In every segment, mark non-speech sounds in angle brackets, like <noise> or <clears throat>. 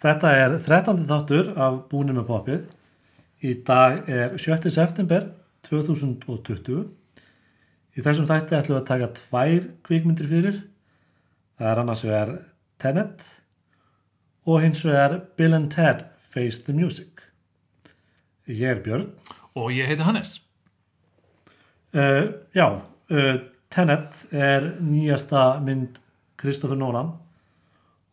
þetta er 13. þáttur af Búni með poppið. Í dag er 7. september 2020. Í þessum þætti ætlum við að taka tvær kvikmyndir fyrir. Það er annars vegar Tenet og hins vegar Bill and Ted Face the Music. Ég er Björn. Og ég heiti Hannes. Uh, já, uh, Tenet er nýjasta mynd Kristoffer Nolan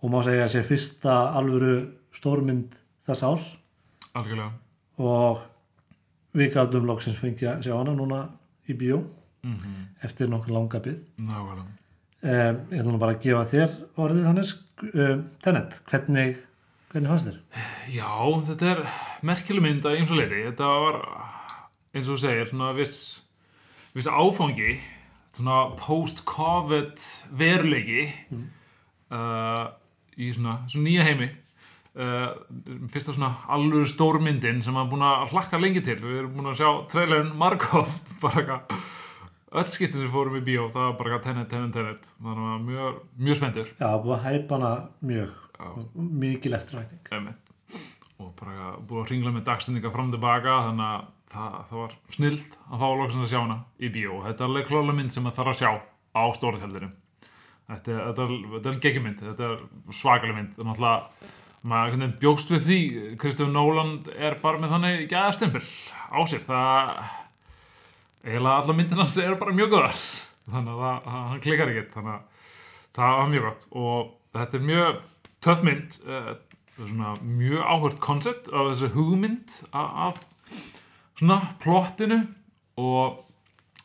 og má segja að sé fyrsta alvöru stórmynd þess ás Algjörlega. og við gætum loksins fengið að sjá hana núna í bíó Mm eftir nokkur langa bið. Nákvæmlega. Um, ég ætla nú bara að gefa þér orðið Hannes. Um, Tenet, hvernig, hvernig fannst þér? Já, þetta er merkileg mynd að eins og leiti. Þetta var, eins og þú segir, svona viss, viss áfangi, svona post-covid veruleiki uh, í svona, svona nýja heimi. Uh, fyrsta svona alveg stórmyndin sem maður búin að hlakka lengi til. Við erum búin að sjá trailerin margóft, <laughs> bara eitthvað, öll skipti sem fórum í bíó, það var bara eitthvað tennet, tennet, tennet. Þannig að mjög, mjög spenntur. Já, búið að hæpa hana mjög, eftirvækting. Einmitt. og bara búið að ringla með dagsendinga fram og tilbaka þannig að það, það var snilt að fá loksins að sjá hana í bíó þetta er alveg klála mynd sem maður þarf að sjá á stórtjaldinu þetta, þetta, þetta er geggjumynd, þetta er svakaleg mynd. Er náttúrulega maður bjókst við því? Kristofur Nóland er bara með þannig gæðastempil á sér. Það eiginlega alla myndina hans eru bara mjög góðar. Þannig að það, hann klikkar ekkert. Þannig að það var mjög gott. Og þetta er mjög töff mynd. Eh, svona mjög áhört koncept af þessu hugmynd af svona plottinu. Og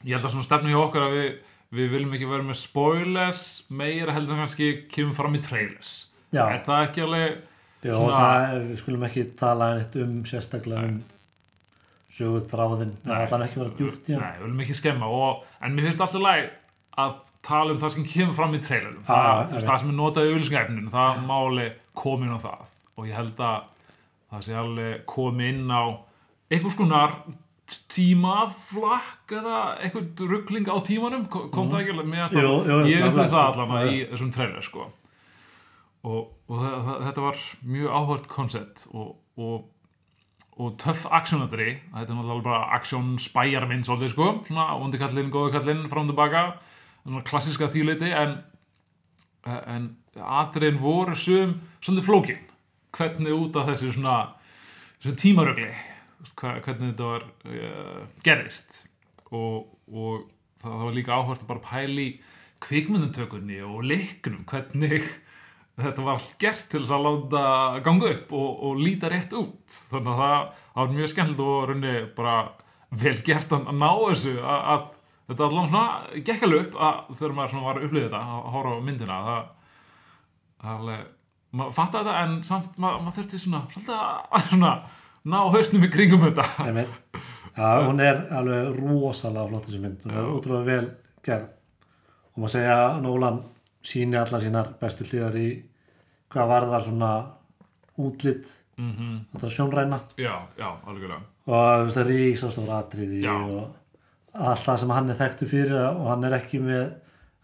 ég held að svona stefnu hjá okkur að við, við viljum ekki vera með spoilers meira heldur en kannski kemur fram í trailers. Já. er það ekki alveg Já, Svona- það er, við skulum ekki tala um sérstaklega um söguð þráðin, það ætlar ekki að vera djúpt í hann. Við viljum ekki skemma og, en mér finnst alltaf læg að tala um það sem kemur fram í trailerum Já, það, það sem er notað í auðlýsingæfninu það máli komin á það. Og ég held að það sé alveg komin inn á einhvers konar tímaflakk eða eitthvað ruggling á tímanum? Kom, kom það ekki alveg? Með að Mhm. Ég upplýði það allan Já, í þessum trailer sko. og, og það, það, þetta var mjög áhört koncept og, og og töff aksjónatri þetta er náttúrulega bara aksjón spæjarmynd svolítið sko, svona vondi kallinn, góði kallinn fram og tilbaka, svona klassiska þýleiti en en atriðin voru sum svolítið flókin. Hvernig út af þessu svona þessu tímarögli hvernig þetta var uh, gerist og, og það, það var líka áhvert að bara pæli kvikmyndutökunni og leiknum hvernig þetta var gert til þess að láta ganga upp og, og líta rétt út. Þannig að það, það var mjög skemmt og raunni bara vel gert að, ná þessu að, að þetta allan svona gekk alveg upp að þegar maður svona var að upplifa þetta að horfa á myndina það, það alveg maður fatta þetta en samt maður, maður þurfti svona að svona ná hausnum í kringum þetta. Einmitt. Já, hún er alveg rosalega flott þessi mynd, hún er útrúlega vel gerð. Og maður segja að Nólan síni allar sínar bestu hlýðar í hvað var þar svona útlitt, mm -hmm. þetta sjónræna. Já, já, algjörlega. Og það er rísastóra atriði og allt það sem hann er þekktu fyrir og hann er ekki með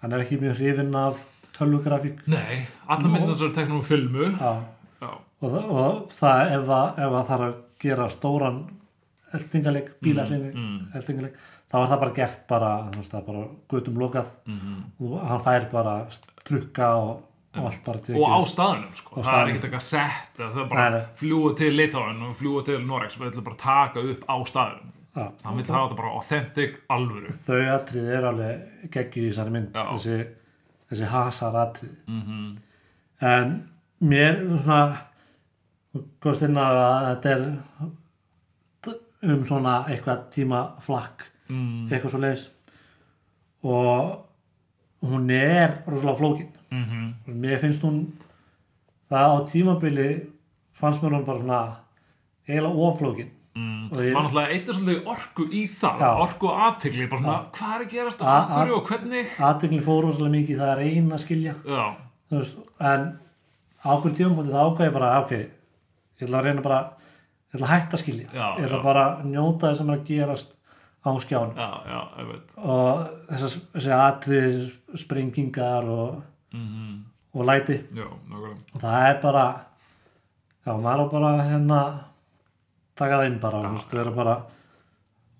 hann er ekki mjög hrifinn af tölvugrafík. Nei, alla myndin þessar teknum filmu. Já, já, og, það, og það ef að, ef að þarf að gera stóran eldingaleg, bílallingi mm, eldingaleg, þá var það bara gert bara, þú veist, það er bara gutum lokað. Mm, og hann fær bara trukka og, og allt bara og á staðunum sko. Á það er staðnum. ekkert eitthvað sett það er bara fljúa til Litáin og fljúa til Norex við ætlum bara að taka upp á staðunum Já, það vil hafa þetta bara authentic alvöru. Þau atrið er alveg geggju í þessari mynd Já. þessi, þessi hasar atrið mm -hmm. en mér svona góðst inn að þetta er um svona eitthvað tíma flakk mm. eitthvað svo leiðis og hún er rosalega flókin. -hmm. mér finnst hún það á tímabili fannst mér hún bara svona eiginlega oflókin. Mm. Og ég- maður náttúrulega eitthvað svolítið orku í það Já. orku og aðtegli bara svona, hvað er að gerast? Og akkur og hvernig? aðtegli fór rosalega mikið það er eina að skilja. Veist, en á okkur tímabili það ákvæði bara ok, ég ætla að reyna bara ég ætla að hætta að skilja. Já, ég ætla já. bara að njóta þess að maður að gerast á skján já, já, ég veit og þessar, þessi atrið sprengingar og, mm og læti. Já, og það er bara já, maður bara hérna taka það inn bara, þú veist, vera bara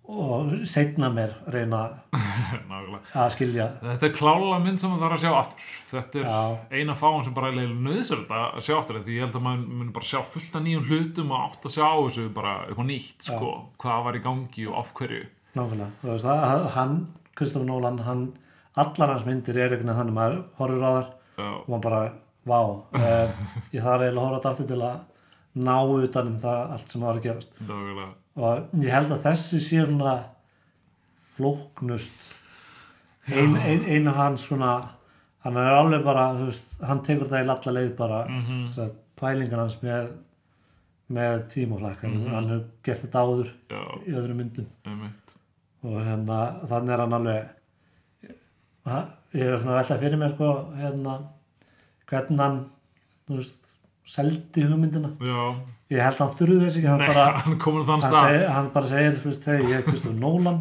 og setna mér reyna <laughs> að skilja Þetta er klála mynd sem það þarf að sjá aftur. Þetta er Já. eina fáin sem bara er nöðsöld að sjá aftur því ég held að maður muni bara sjá fullt af nýjum hlutum og átt að sjá þessu bara upp á nýtt, sko, hvað var í gangi og af hverju. nákvæmlega, þú veist, það, hann Kristofur Nólan, hann allar hans myndir er einhvern veginn þannig maður horfir á þar Já, og maður bara, vá eh, <laughs> ég þarf eiginlega að horfa þetta aftur til að ná utan um það allt sem var að gerast nákvæmlega. Og ég held að þessi sé svona flóknust. Ein, ein, einu hans svona hann er alveg bara, þú veist, hann tekur það í lalla leið bara, Mm þess að pælingar hans með með tímaflakk, Mhm. hann hefur gert þetta áður Já, í öðrum myndum. Einmitt. og hérna, þannig er hann alveg ég er svona veltað fyrir mér sko, hérna hvernig hann, þú veist seldi hugmyndina, Já, ég held að hann þurði þess ekki, hann nei, bara hann hann, seg, hann bara segir, veist, hey, ég er Kristofur Nólan.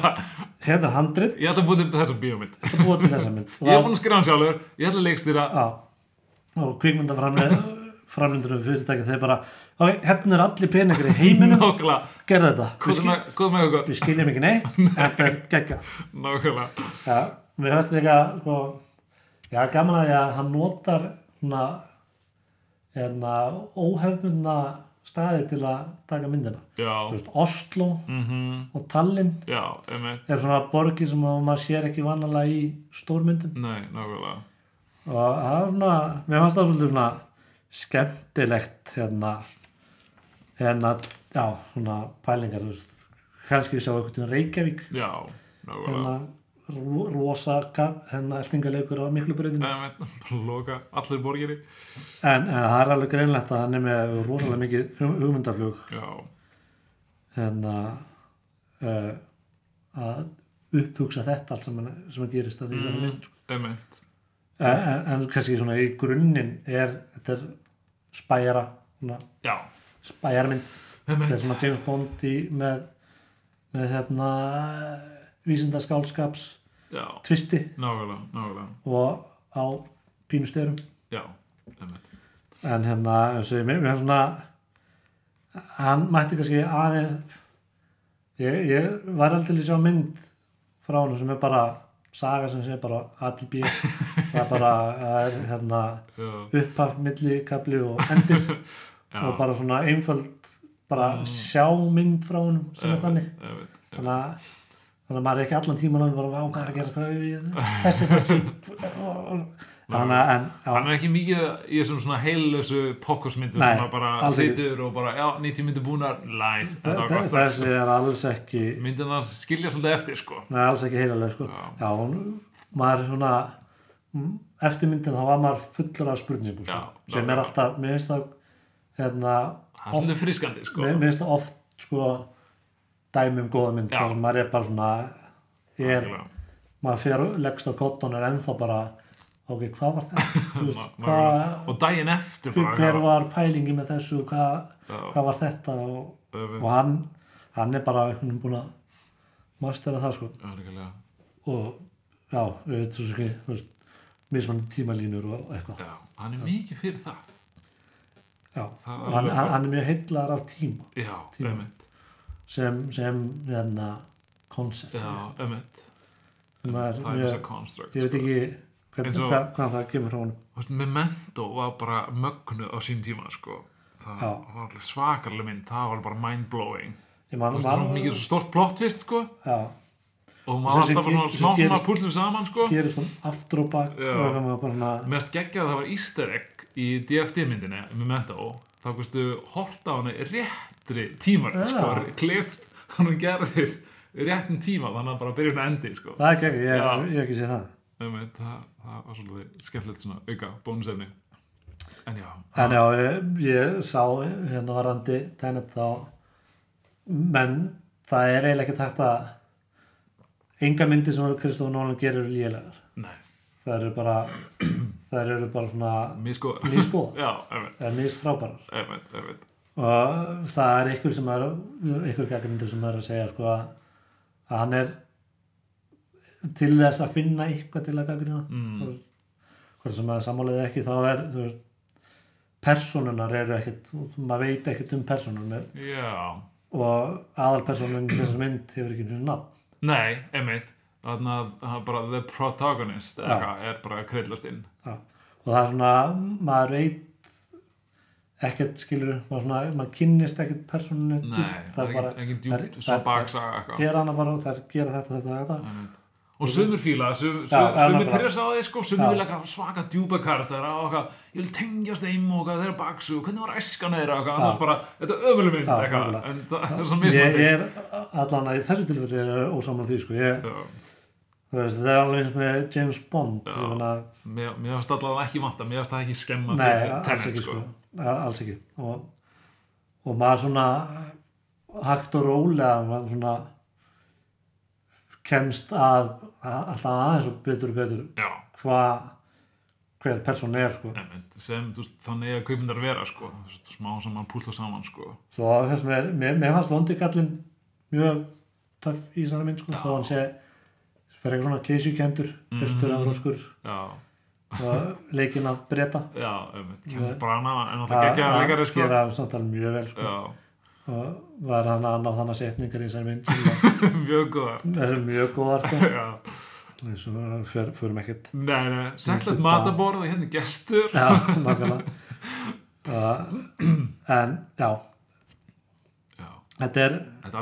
<laughs> Hérna er handrit, Ég ætla að búið til þessa bíómynd. það búið til þessa mynd. Ég er búin að skrifa hann sjálfur, ég ætla að leikstýra. Og kvikmyndaframlindurum fyrirtæki þeir bara, ok, hérna er allir peningar í heiminum, <laughs> gerðu þetta. Við, Hvað skil, eitthvað? við skiljum ekki neitt. <laughs> Þetta er. Já, mér finnst líka sko, já, gaman að að hann notar svona hérna, óhefmundna staði til að taka myndina veist, Oslo Mhm. og Tallinn Já, er svona borgir sem að maður sér ekki vanalega í stórmyndum Nei, nákvæmlega. og það er svona, mér fannst það svolítið svona skemmtilegt hérna hérna, já, svona pælingar, þú veist, kannski við sjá eitthvað um Reykjavík Já, nákvæmlega. hérna, rosa hérna, eltingaleikur á miklu breytinu allir borgiri. en, en það er alveg greinlegt að hann er með rosalega mikið hug- hugmyndaflug. Já, hérna uh, að upphugsa þetta allt sem, sem að gerist að þessari Mm. einmitt. en, en, en kannski svona í grunninn er þetta er spæjara spæjarmynd. Þetta er svona James Bond með með hérna vísindaskálskaps tvisti. Nákvæmlega, nákvæmlega. og á pínustyrum en hérna ég mér finnst svona hann mætti kannski aðeins ég, ég var aldrei að sjá mynd frá hann sem er bara saga sem sé bara A til B. <laughs> Það er bara er hérna upphaf, milli, kapli og endir. <laughs> Já. og bara svona einföld bara Mm. sjá mynd frá honum sem er þannig. þannig að þannig að maður er ekki allan tíman alveg bara, á hvað er að gera ég- þessi, þessi þannig að Hann er ekki mikið í þessum svona heillösu pokkosmyndum sem að bara situr og bara, já, 90 myndir þe- gott. þessi er alls ekki Myndin það skilja svolítið eftir, sko. Nei, alls ekki heilaleg sko. Já. Já, hún, maður svona mm, eftir myndin þá var maður fullur af spurningum sko. Já, sem er alltaf, mér finnst það hérna, Það er svolítið frískandi, sko. mér finnst það oft sko, dæmi um góða mynd þar sem maður er bara svona er, maður fer leggst á kotton er ennþá bara ok, hvað var þetta? <laughs> Veist, nákvæmlega. Og daginn eftir bara, hver var pælingi með þessu? Hvað, Já, hvað var þetta? Og, og hann, hann er bara búin að mastera það sko. Já, og já, við veitum svo ekki þú veist, mismann tímalínur og eitthvað. Já, hann er mikið fyrir það. já, Það hann, hann er mjög heillar af tíma. Já, Tíma. Sem, sem hérna koncept Já, er Það er þess að construct. ég veit sko. ekki hvern, og- hvað, hvað það kemur frá veist, Memento var bara mögnu á sín tíma, sko. Það Já. var alveg svakalega mynd, það var bara mind-blowing. ég Þú man, veist, svo mikið svo stort plott, vist, sko. Og maður alltaf ge- svona smá svona púslu saman, sko. gerist hún aftur og bak svona Mest geggjað að það var easter egg í DFT-myndinni, Memento. Þá hverstu horta á henni réttri tímar, Já. sko. Klift, hann gerðist réttum tíma, þannig að bara byrja hún endi, sko. það er ekki, ég, hef ekki sé það Einmitt, það, það var svolítið skemmtilegt svona auka bónusefni. En já, en já, ég, ég sá hérna varðandi Tenet þá menn það er eiginlega ekki takt að enga myndir sem Kristofur Nólan gerir eru lélegar nei, það eru bara <clears throat> það eru bara svona <laughs> einmitt, eða einmitt. og það er ykkur sem er ykkur gaggrindur sem er að segja sko að hann er til þess að finna eitthvað til að gaggrina Mm. hvort sem að sammáliði ekki þá er veist, personunar eru ekkert maður veit ekkert um personunar Já, og aðalpersonan í þessar mynd hefur ekki sinni nafn. Nei, einmitt þannig að það er bara the protagonist eitthvað, er bara kreillast inn Já. og það er svona, maður veit ekkert skilur maður, svona, maður kynnist ekkert personunni Nei, djúpt. það er er- djúpt það svo er- hana bara, það er gera þetta, þetta, þetta og sumir fíla, sum, Já, sum, já, sumir nákvæmlega. pyrrast á því sko, sumir Já. vilja svaka djúpa karakter og ég vil tengjast þeim og eitthvað, þeir eru baksu og hvernig var æskan þeirra og annars bara, þetta er ömuleg mynd en það er svo ég, mismandi ég er allan að í þessu tilfelli er ósaman því sko. ég, veist, það er alveg eins með James Bond Já. meina, mér mér finnst allavega ekki vanta, mér finnst það ekki skemma nei, fyrir ekki sko. sko. Alls ekki og, og maður svona hægt og rólega maður svona kemst að, að alltaf aðeins og betur og betur hvað hver person er sko. einmitt, sem veist, þannig að kaupindar vera sko, smá sem mann púsla saman sko. svo með, mér, mér fannst vondikallin mjög töff í þessari mynd sko, Já. þó hann sé eitthvað svona Mhm. östur afróskur já, og leikinn af breyta já, einmitt, Nei. Kenneth Branagh en það geggja leikari sko. gera samtal mjög vel sko. og var hann að ná þannig setningar í þessari mynd <laughs> mjög góðar. Þessu mjög góðar sko. eins og fyr, fyrum ekkert Það- mataborð og hérna er gestur. Já, nákvæmlega. <laughs> Uh, <clears throat> en Já, þetta er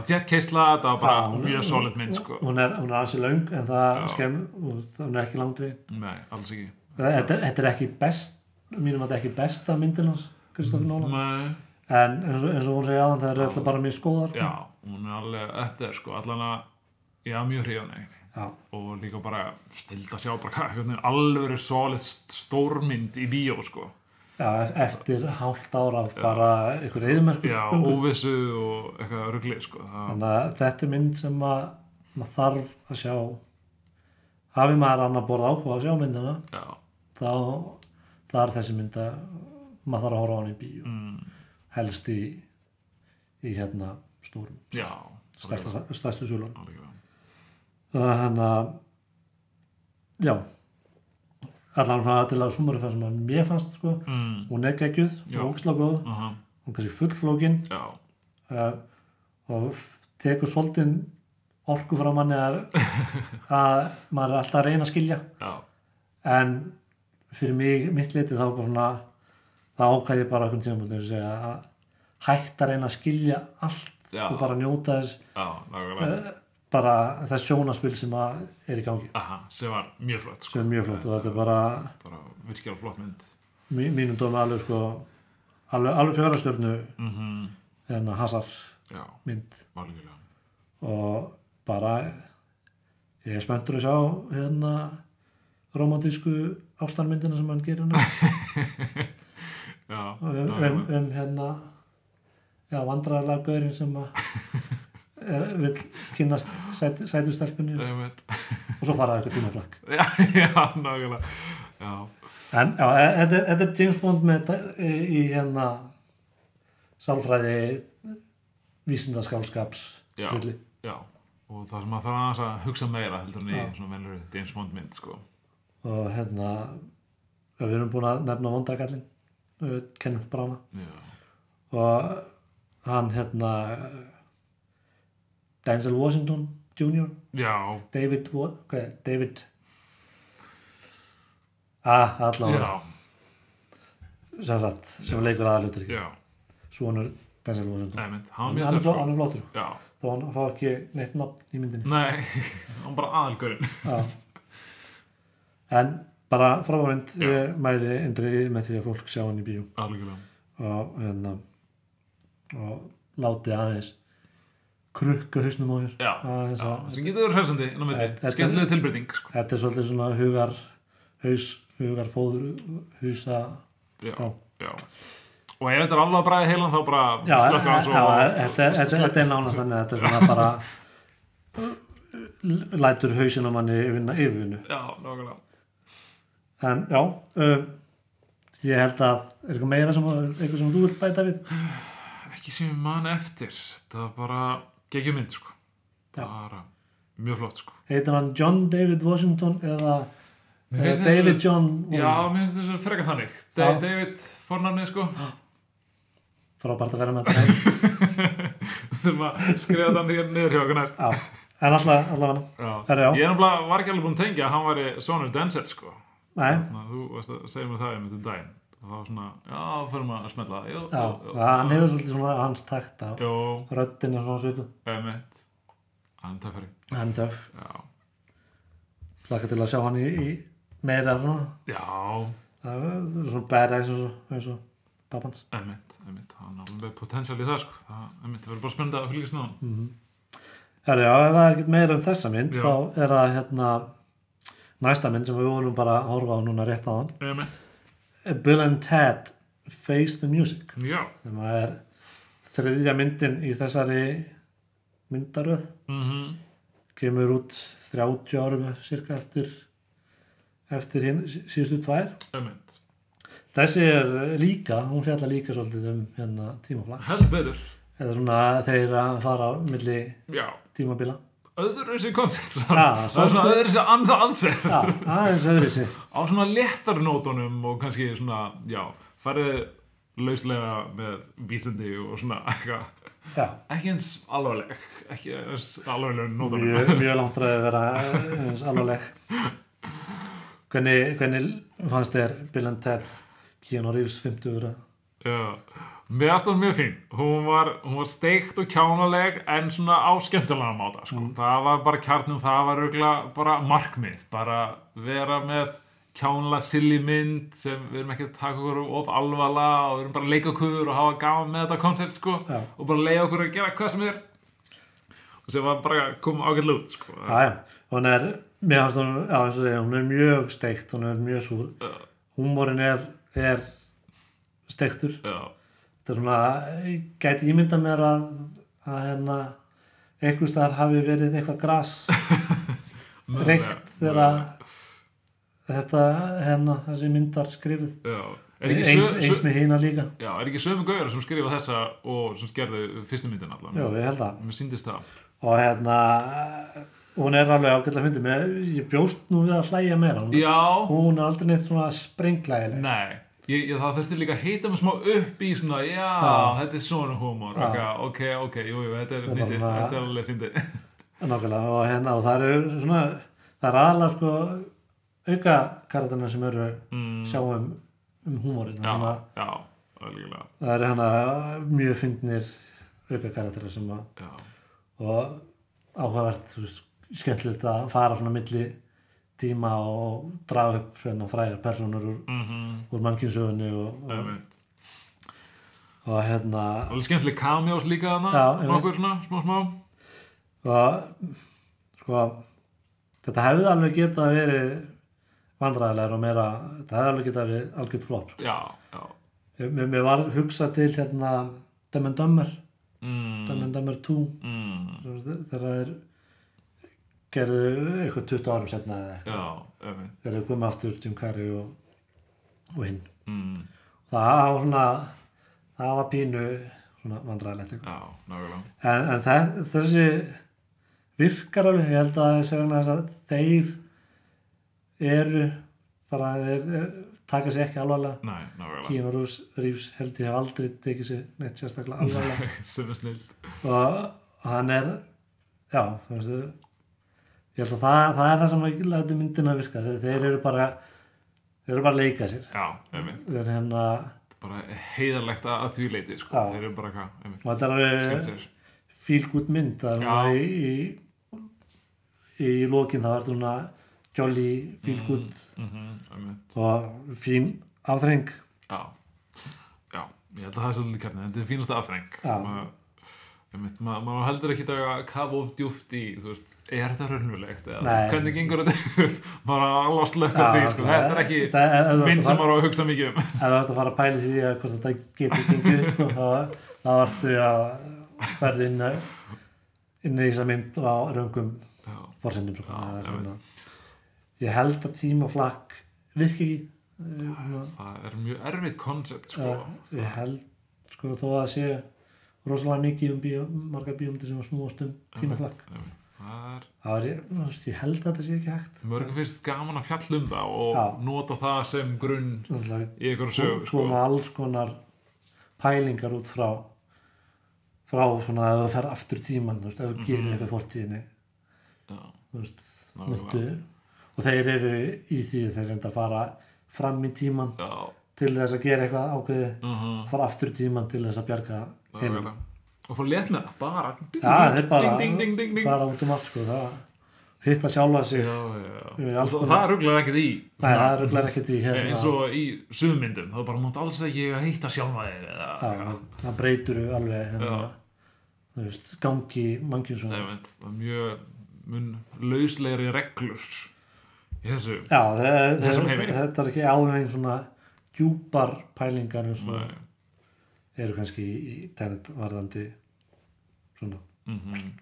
þétt keisla, þetta var bara hún- mjög solid mynd sko. hún er, er ansi löng en það skemm og hún er ekki langdri Nei, alls ekki. Þetta, þetta er ekki best mínum að þetta er ekki besta myndin hans Kristoffer Nólan Nei, en eins og, eins og hún segja aðan það eru alltaf bara mjög skóðar sko. já, hún er alveg upp þeir sko, allan að Já, mjög hrifan Já. og líka bara stild að sjá bara hvað, alveg solid stórmynd í bíó sko Já, eftir hálft ára af bara ykkur eðumerkur Já, óvissu og eitthvað rugli sko þannig að þetta er mynd sem að maður þarf að sjá. Hafi maður annar borð áhuga að sjá myndina Já, þá það er þessi mynd að maður þarf að horfa á hann í bíó. Mm, helst í í hérna stórum. Já stærstu súlun þannig að já allan svona til að sumari það sem að mér fannst sko, mm, hún er geggjuð Já. og ógislega góð, aha, hún er kannski fullflókin. Uh, og tekur svolítið orku frá manni að, <laughs> að maður er alltaf að reyna að skilja. Já, en fyrir mig, mitt liti þá bara svona þá ákvæði ég bara segja að hætta að reyna að skilja allt Já. og bara njóta þess. Já, uh, bara þess sjónaspil sem er í gangi. Aha, sem var mjög flott sko. er mjög flott og þetta er bara bara virkilega flott mynd. Mí- mínum dómi alveg sko alveg, alveg fjörastjörnu mm en hasar Já, mynd. algjörlega. Og bara ég er spenntur að sjá hérna romantísku ástarmyndina sem hann gerir <laughs> Já, um, um, um hérna já, vandræðarlega gaurinn sem að <laughs> vil kynast sæt, sætustelpunni. Og svo faraði eitthvað tíma flakk. Já, <laughs> já, nákvæmlega. Já, en já, e- þetta er, James Bond með í, í hérna sálfræði vísindaskálskaps já og það sem að það er aðeins að hugsa meira heldur en í svona velur James Bond mynd sko. og hérna við erum búin að nefna vondakallin Kenneth Branagh. Og hann hérna Denzel Washington Jr. já, David hvað er, David ah, allavega. Já, sem sagt, sem leikur aðalutur já. Svonur Denzel Washington. Einmitt, hann hann, er, töff hann er flottur. Já, þó hann fá ekki neitt nafn í myndinni. Nei, <laughs> hann bara aðalgurinn Já. en bara ég mæli endri með því að fólk sjá hann í bíó. Algjörlega. Og, hérna, og láti aðeins krukka hausnum á að sem getur verið Þetta- skemmtilega tilbreyting sko. þetta er svolítið svona hugar haus, hugar fóður já og ef þetta er alveg að bræða heilan þá bara slökka hans og þetta, er- nánast þannig þetta er svona bara lætur hausin á manni vinna yfirvinnu já, nákvæmlega. En já um, ég held að er eitthvað meira sem, eitthvað sem þú vilt bæta við? Ekki sem ég man eftir. Það var bara geggjum mynd sko. Já. bara mjög flott sko. heitir hann John David Washington eða David þessu- John Já, Wayne. mér finnst þessu frekar þannig Da Já. David fornafnið sko <gasps> frábært að vera með þetta <laughs> þurfum að skrifa þannig hér niður hjá okkur næst Já, en alltaf, Já. Herra, já. Ég er var ekki alveg búin að tengja að hann væri sonur Denzel sko Nei, Þannig þú varst að segja mér það um þetta daginn og það var svona, já, þá fyrir maður að smetla já, jú, jú, hann hefur svolítið svona hans takt á Jú, röddina svona svipu emitt Hann töffari. En töf, Já, hlaka til að sjá hann í, í meira svona, já, það er svona badass eins og, eins og pappans. Emitt, emitt Hann er alveg potential í það sko. Það, emitt, það verður bara spennandi að fylgjast með hann Herra, já, ef það er ekkert meira um þessa mynd Já. þá er það hérna næsta mynd sem við vorum bara að horfa á núna rétt á hann Emitt, Bill and Ted Face the Music. Sem er þriðja myndin í þessari myndaröð. Mm kemur út 30 árum cirka eftir eftir hinn síðustu tvær. Emitt, þessi er líka, hún fjallar líka svolítið um hérna tímaflag held betur eða svona þeir að fara á milli Já, tímabila öðru þessi koncept Já, Það er svona öðru þessi anð aðferð. Já, aðeins öðru sig á svona léttar nótunum og kannski svona, já, farið lauslega með vísindi og svona eitthvað, já, ekki eins alvarleg, ekki eins alvarleg nótunum. mjög, mjög langt að vera eins alvarleg. Hvernig, hvernig fannst þér Bill and Ted Keanu Reeves 50 ára Já, mér aðstæða mjög fín. Hún var, hún var steikt og kjánaleg en svona á skemmtilega máta, sko. Það var bara kjarnum, það var örgulega bara markmið, bara vera með kjánalega silly mynd sem við erum ekki að taka okkur of alvala og við erum bara að leika okkur og hafa gaman með þetta koncept, sko. Já. og bara leiða okkur að gera hvað sem er og sem var bara koma ágætlega út sko. Já, já, hún er mér fannst hún, já eins og segja, hún er mjög steikt hún er mjög súr Já. húmórin er, er steiktur já, þetta er svona, gæti ímynda mér að, að hérna einhvers staðar hafi verið eitthvað gras <laughs> reykt þegar þetta, hérna, þessi myndar skrifið já. Ekki eins, sö, eins með hína líka. Já, er ekki sömu gauðar sem skrifa þessa og sem skerðu fyrstu myndin allan? Já, ég held að. Mér síndist það. Og hérna, hún er alveg ágætlega fyndið mér, ég bjóst nú við að hlæja meira. Hún, hún er aldrei neitt svona sprenglægileg nei ég, ég, það þurfti líka að heita mig smá upp í svona, já, Já. þetta er svona humor okay, ok, ok, jú, jú, þetta er bara- þetta er alveg fyndið. <laughs> Nákvæmlega og hérna og það eru svona það er aðalega sko auka karakterina sem eru mm, sjá um, um húmórin já, já, alveg það eru hérna mjög fyndnir auka karakterar sem að já, og áhugavert þú veist, skemmtilegt að fara svona milli tíma og draga upp hérna frægar personur úr, mhm, úr mannkynnsögunni og, og, einmitt. og hérna alveg skemmtileg cameos líka einmitt. nokkur svona, smá smá. Og sko þetta hefði alveg getað verið vandræðilegur og meira þetta hefði alveg getað verið algjört flop sko. já, já. Mér, mér var hugsað til hérna Dumb and Dumber. Mm, Dumb and Dumber 2 mm, þegar þeir gerðu eitthvað 20 árum setna þegar þeir komið aftur Jim Carrey og, og hinn. Mm, það var svona það var pínu svona vandræðilegt eitthvað. En, en þe- þessi virkar alveg, ég held að að þeir eru bara þeir er, taka sér ekki alvarlega. Keanu Reeves, Reeves held ég hef aldrei tekið sér neitt sérstaklega alvarlega. <laughs> Og hann er já, þú veist ég held að það, það er það sem að lætu myndina að virka. Þeir, þeir eru bara þeir eru bara að leika sér. Já, þeir hérna, bara heiðarlegt að því leiti sko. Þeir eru bara hvað, einmitt og þetta er good mynd. Í, í, í lokin það var svona jolly feel good. Mm einmitt. Og fín áþreng já, já, ég held að það er svolítið kjarni þetta er fínasta afþreng Já. Einmitt, ma- maður heldur ekki að kafa of djúft í, veist, er þetta raunverulegt eða Nei. hvernig gengur þetta upp <laughs> maður er alveg að slökka því, sko, þetta er ekki það, ef, mynd sem maður á að hugsa mikið um ef þú ert að fara að pæla því að hvort þetta getur gengið sko, þá, þá ertu að verða inn, inn í þessa mynd á raungum já, forsendum sko. Það ég held að tímaflakk virki ekki Eh, svona- það er mjög erfitt koncept sko. Ég held sko þó að það sé rosalega mikið um bíó, marga bíómyndir sem snúast um það er það þú veist, ég held að þetta sé ekki hægt. Mörgum finnst gaman að fjalla um það og Já. nota það sem grunn Náttúrulega í einhverju sögu sko. alls konar pælingar út frá frá svona að það fer aftur tíman veist, ef þú gerir Mhm. eitthvað möntu og þeir eru í því þeir reynda að fara fram í tíman Já, til þess að gera eitthvað ákveðið mhm, fara aftur tíman til þess að bjarga heiminum og fór létt með það, bara bara út um allt sko, það hitta sjálfa sig það rugglar ekkert í. Það röglega ekkert í hérna. Eins og í sumyndum þá bara mátt alls ekki að heita sjálfa þig það breytur alveg hérna, gangi mannkjum svo Nei, veit, það er mjög lauslegri reglur í þessu þetta er ekki alveg svona djúpar pælingar eins og. Eru kannski í, í tenet varðandi svona Mhm.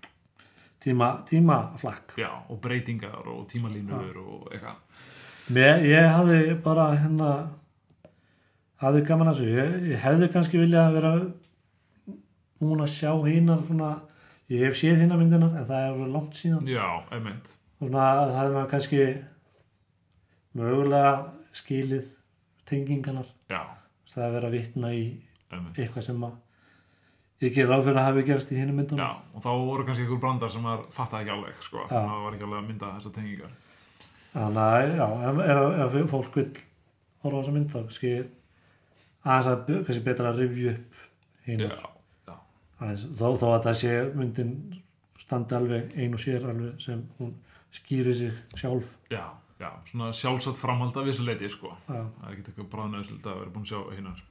tíma, tímaflakk. Já, og breytingar og tímalínur og eitthvað. Mér, ég hafði bara hérna hafði gaman að þessu. Ég, ég hefði kannski viljað vera búin að sjá hinnar svona ég hef séð hinnar myndinar en það er langt síðan. Já, einmitt. Svona það hefði maður kannski mögulega skilið tenginganar Já, það er að vera að vitna í eitthvað sem að ger ráð fyrir að hafi gerst í hinnum myndunum. Já, og þá voru kannski einhver brandar sem maður fattaði ekki alveg sko, þannig að maður var ekki alveg að mynda þessar tengingar. Þannig að já, ef, fólk vil horfa á þessa mynd þá kannski aðeins að kannski betra að rifja upp aðeins, þó, þó að það sé myndin standi alveg ein og sér alveg sem hún skýri sig sjálf. Já, já svona sjálfsagt framhald af vissu leiti sko. Já, það er ekkert eitthvað bráðnöðslega að vera búin að sjá hinnar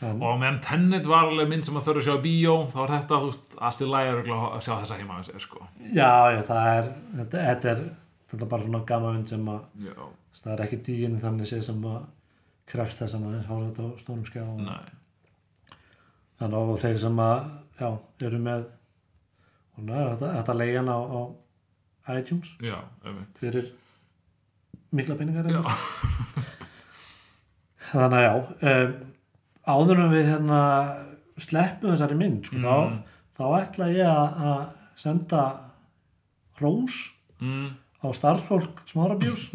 en, og meðan Tenet var alveg mynd sem að þurfa að sjá í bíó þá er þetta, þú veist, allt í lægi að sjá þessa heima að sér sko. Já, já, það er þetta, þetta er þetta er bara svona gama mynd sem að það er ekki dýin þannig séð sem að krefst þess að maður horfa þetta á stórum skjá þannig og þeir sem að já, eru með og ná, þetta, þetta leiðan á, á iTunes já, einmitt. fyrir mikla peningar Já, <laughs> þannig að já um, áður en við hérna sleppum þessari mynd sko, Mm. þá, þá ætla ég að senda rós mm, á starfsfólk smárabjús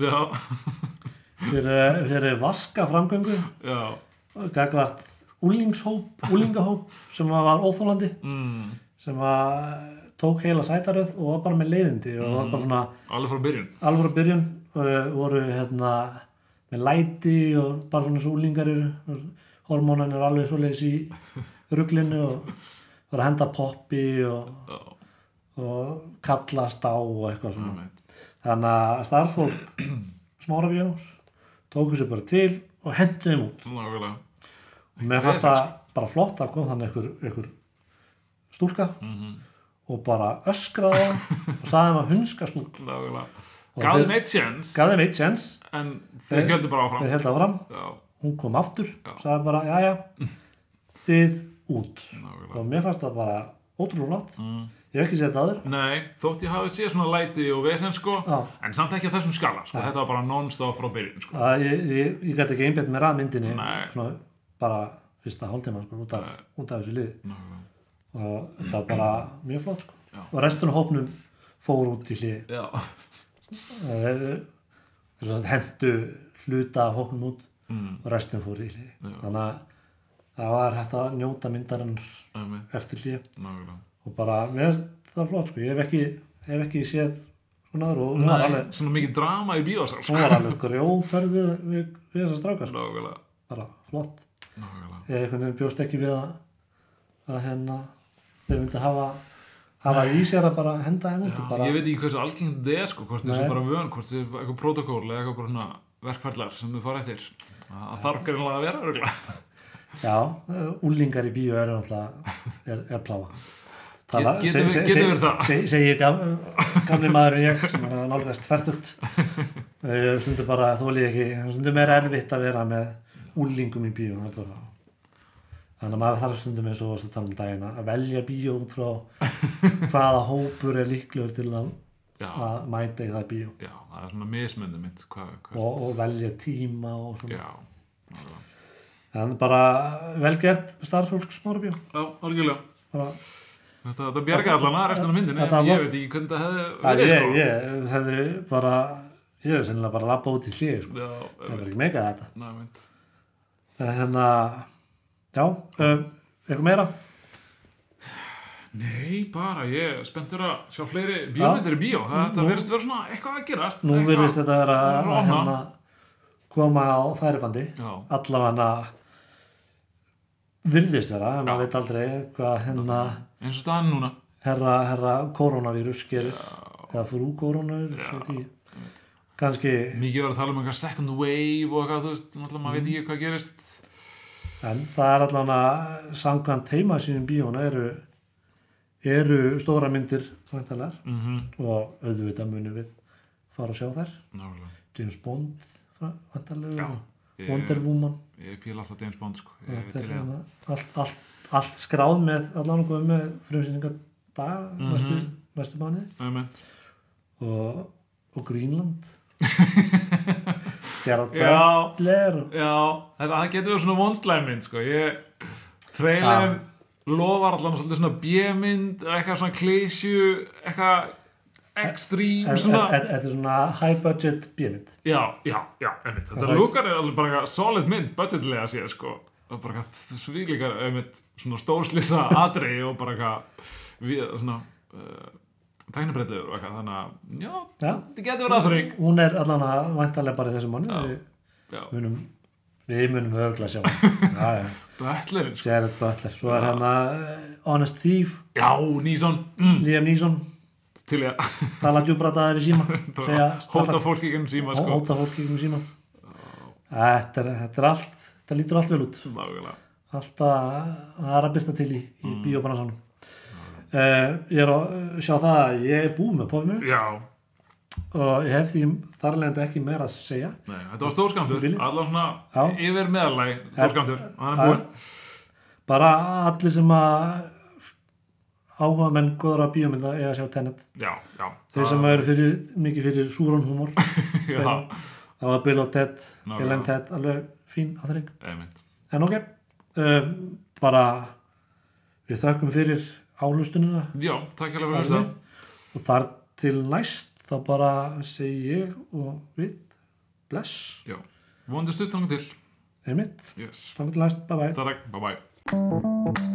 fyrir, fyrir vaska framgöngu gagvart úlingshóp úlingahóp sem var óþólandi mm, sem að tók heila sætaröð og var bara með leiðindi og var bara svona alveg frá byrjun. alveg frá byrjun uh, voru hérna með læti og bara svona svo úlingar eru hormónan er alveg svoleiðis í ruglinu og var að henda poppi og, og kallast á og eitthvað svona. Þannig að starfsfólk <clears throat> smára bjóns tóku sér bara til og hendu þeim út. Nákvæmlega. Og mér fannst það bara flott að kom þannig einhver, einhver stúlka Mhm, og bara öskraði <laughs> og sagði hann að hunska stúlk Nákvæmlega. Og Gaf þeir- þeim eitt sjens en þeir Þeir- hjöldu bara þeir áfram held áfram. Já, hún kom aftur og sagði bara, já, já, þið út. Nákvæmlega. Og mér fannst það bara ótrúlega flott. Mm. ég hef ekki séð þetta aður Nei, þótt ég hafi séð svona læti og vesen sko já, En samt ekki á þessum skala, sko, þetta var bara non-stop frá byrjun, sko. að ég, ég, ég gæti ekki einbætt mér að myndinni Nei. svona bara fyrsta hálftíma sko, út, út af þessu lið Nákvæmlega. og þetta var bara mjög flott sko. Og restunum hópnum fór út í hlið. Eh, hendu hluta af hópnum út mm, og restin fór í hlið. Þannig að það var hægt að njóta myndarinn eftir hlið og bara, mér finnst það flott sko. ég hef ekki, hef ekki séð svona aður og hún var alveg, svona mikið drama í bíósal, sko. hún var alveg grjóferð við, við, við þessa stráka sko. Bara flott. Ég bjóst ekki við að, að hérna þeir myndi hafa hafa í sér að bara henda Já, og bara, ég veit ekki hversu algengt þetta er, sko, hvort þessu bara vön, hvort þessu eitthvað protokól eða eitthvað bara svona verkfællar sem þau fara eftir. Það þarf greinlega að vera, örgulega. já, úlingar í bíó eru náttúrulega er, er pláa Get- getum við- getum við það? seg, segi ég gam, gamli maður en ég sem er nálgast færtugt <laughs> stundum bara þóli ég ekki stundum er erfitt að vera með úlingum í er bara þannig að maður þarf stundum eins og að tala um dagina að velja bíó út frá <laughs> hvaða hópur er líklegur til að, Já, að mæta í það bíó já, það er svona mismöndi mitt, hvert. og, og velja tíma og svona Já, en bara velgert starfsfólk smára bíó Já, algjörlega. bara Þetta, þetta bjarga allan að restina af Þetta en ég veit ekki hvernig það hefði verið, ég, sko. ég hefði bara ég hefði sennilega bara lappa út í hlið sko. Ég hefði ekki meikað þetta ég veit. en hérna já, um, eitthvað meira Nei, bara, ég er spenntur að sjá fleiri bíómyndir í bíó. Nú- verðist vera svona eitthvað að gerast. nú virðist þetta vera Það er að hérna, koma á færibandi Já, allavega virðist vera, en Já. maður veit aldrei hvað hérna eins og staðan núna. herra, herra koronavírus gerir eða frú koronavírus Já. kannski Mikið var að tala um eitthvað second wave og eitthvað, þú veist, náttúrulega maður veit ekki hvað gerist. en það er allavega samkvæmt teima sínum bíóna eru eru stóra myndir Mm -hmm. og auðvitað munum við fara að sjá þær Nákvæmlega. James Bond Já. Ég, Wonder Woman ég fíla alltaf James Bond, sko. Að... hérna allt, allt, allt skráð með allan okkur með frumsýningar dag Mhm. næstu, næstu mánuði og, og Greenland <laughs> Gerard. Butler Já, það getur verið svona vondslæmynd, sko. Ég, trailerin lofar allan svolítið svona bjömynd, eitthvað svona klísju, eitthvað en- Þetta er svona high budget bjömynd Já, já, já, einmitt. Þetta Það- lúkar er alveg bara solid mynd, budgetlega séð, sko. Það er bara eitthvað svílíkar, einmitt, svona stórslýsa <laughs> atri og bara eitthvað, við, svona, uh, tæknibreitlegur og eitthvað, þannig að, já, Já. þetta getur verið aðfring. Hún er allan að væntalega bara í þessum mánuði Já. við Já, munum við munum örgla sjá <laughs> já, já. Bötlerinn, sko. Jared Butler. Svo er hann að Honest Thief. Já, Níson, mm, Liam Neeson. Til ég að tala djúbrataðar í síma. <laughs> Hóta fólki ekki síma, Hó- sko. hóta fólki í síma. Þetta er, þetta er allt þetta lítur allt vel út. Nákvæmlega. allt að það er að byrta til í, í mm. bíóbransanum uh, ég er að sjá það að ég er búið með pófið mér Já, og ég hef því þarlegandi ekki meira að segja. Nei, þetta var stórskamtur, allar svona Já. yfir meðalæg stórskamtur, og hann er búinn. bara allir sem að áhuga menn góðra bíómynda eiga að sjá já. þeir sem eru fyrir, mikið fyrir súrun húmor <laughs> Já, það var Bill og Ted. Nákvæmlega. Bill and Ted alveg fín aðring en ok, uh, bara við þökkum fyrir álustunina Já, takk hérlega fyrir þetta. og þar til næst þá bara segi ég og við bless, Já, vonandi stutt þannig til. einmitt Yes. þá til næst, bye bye Takk, bye bye.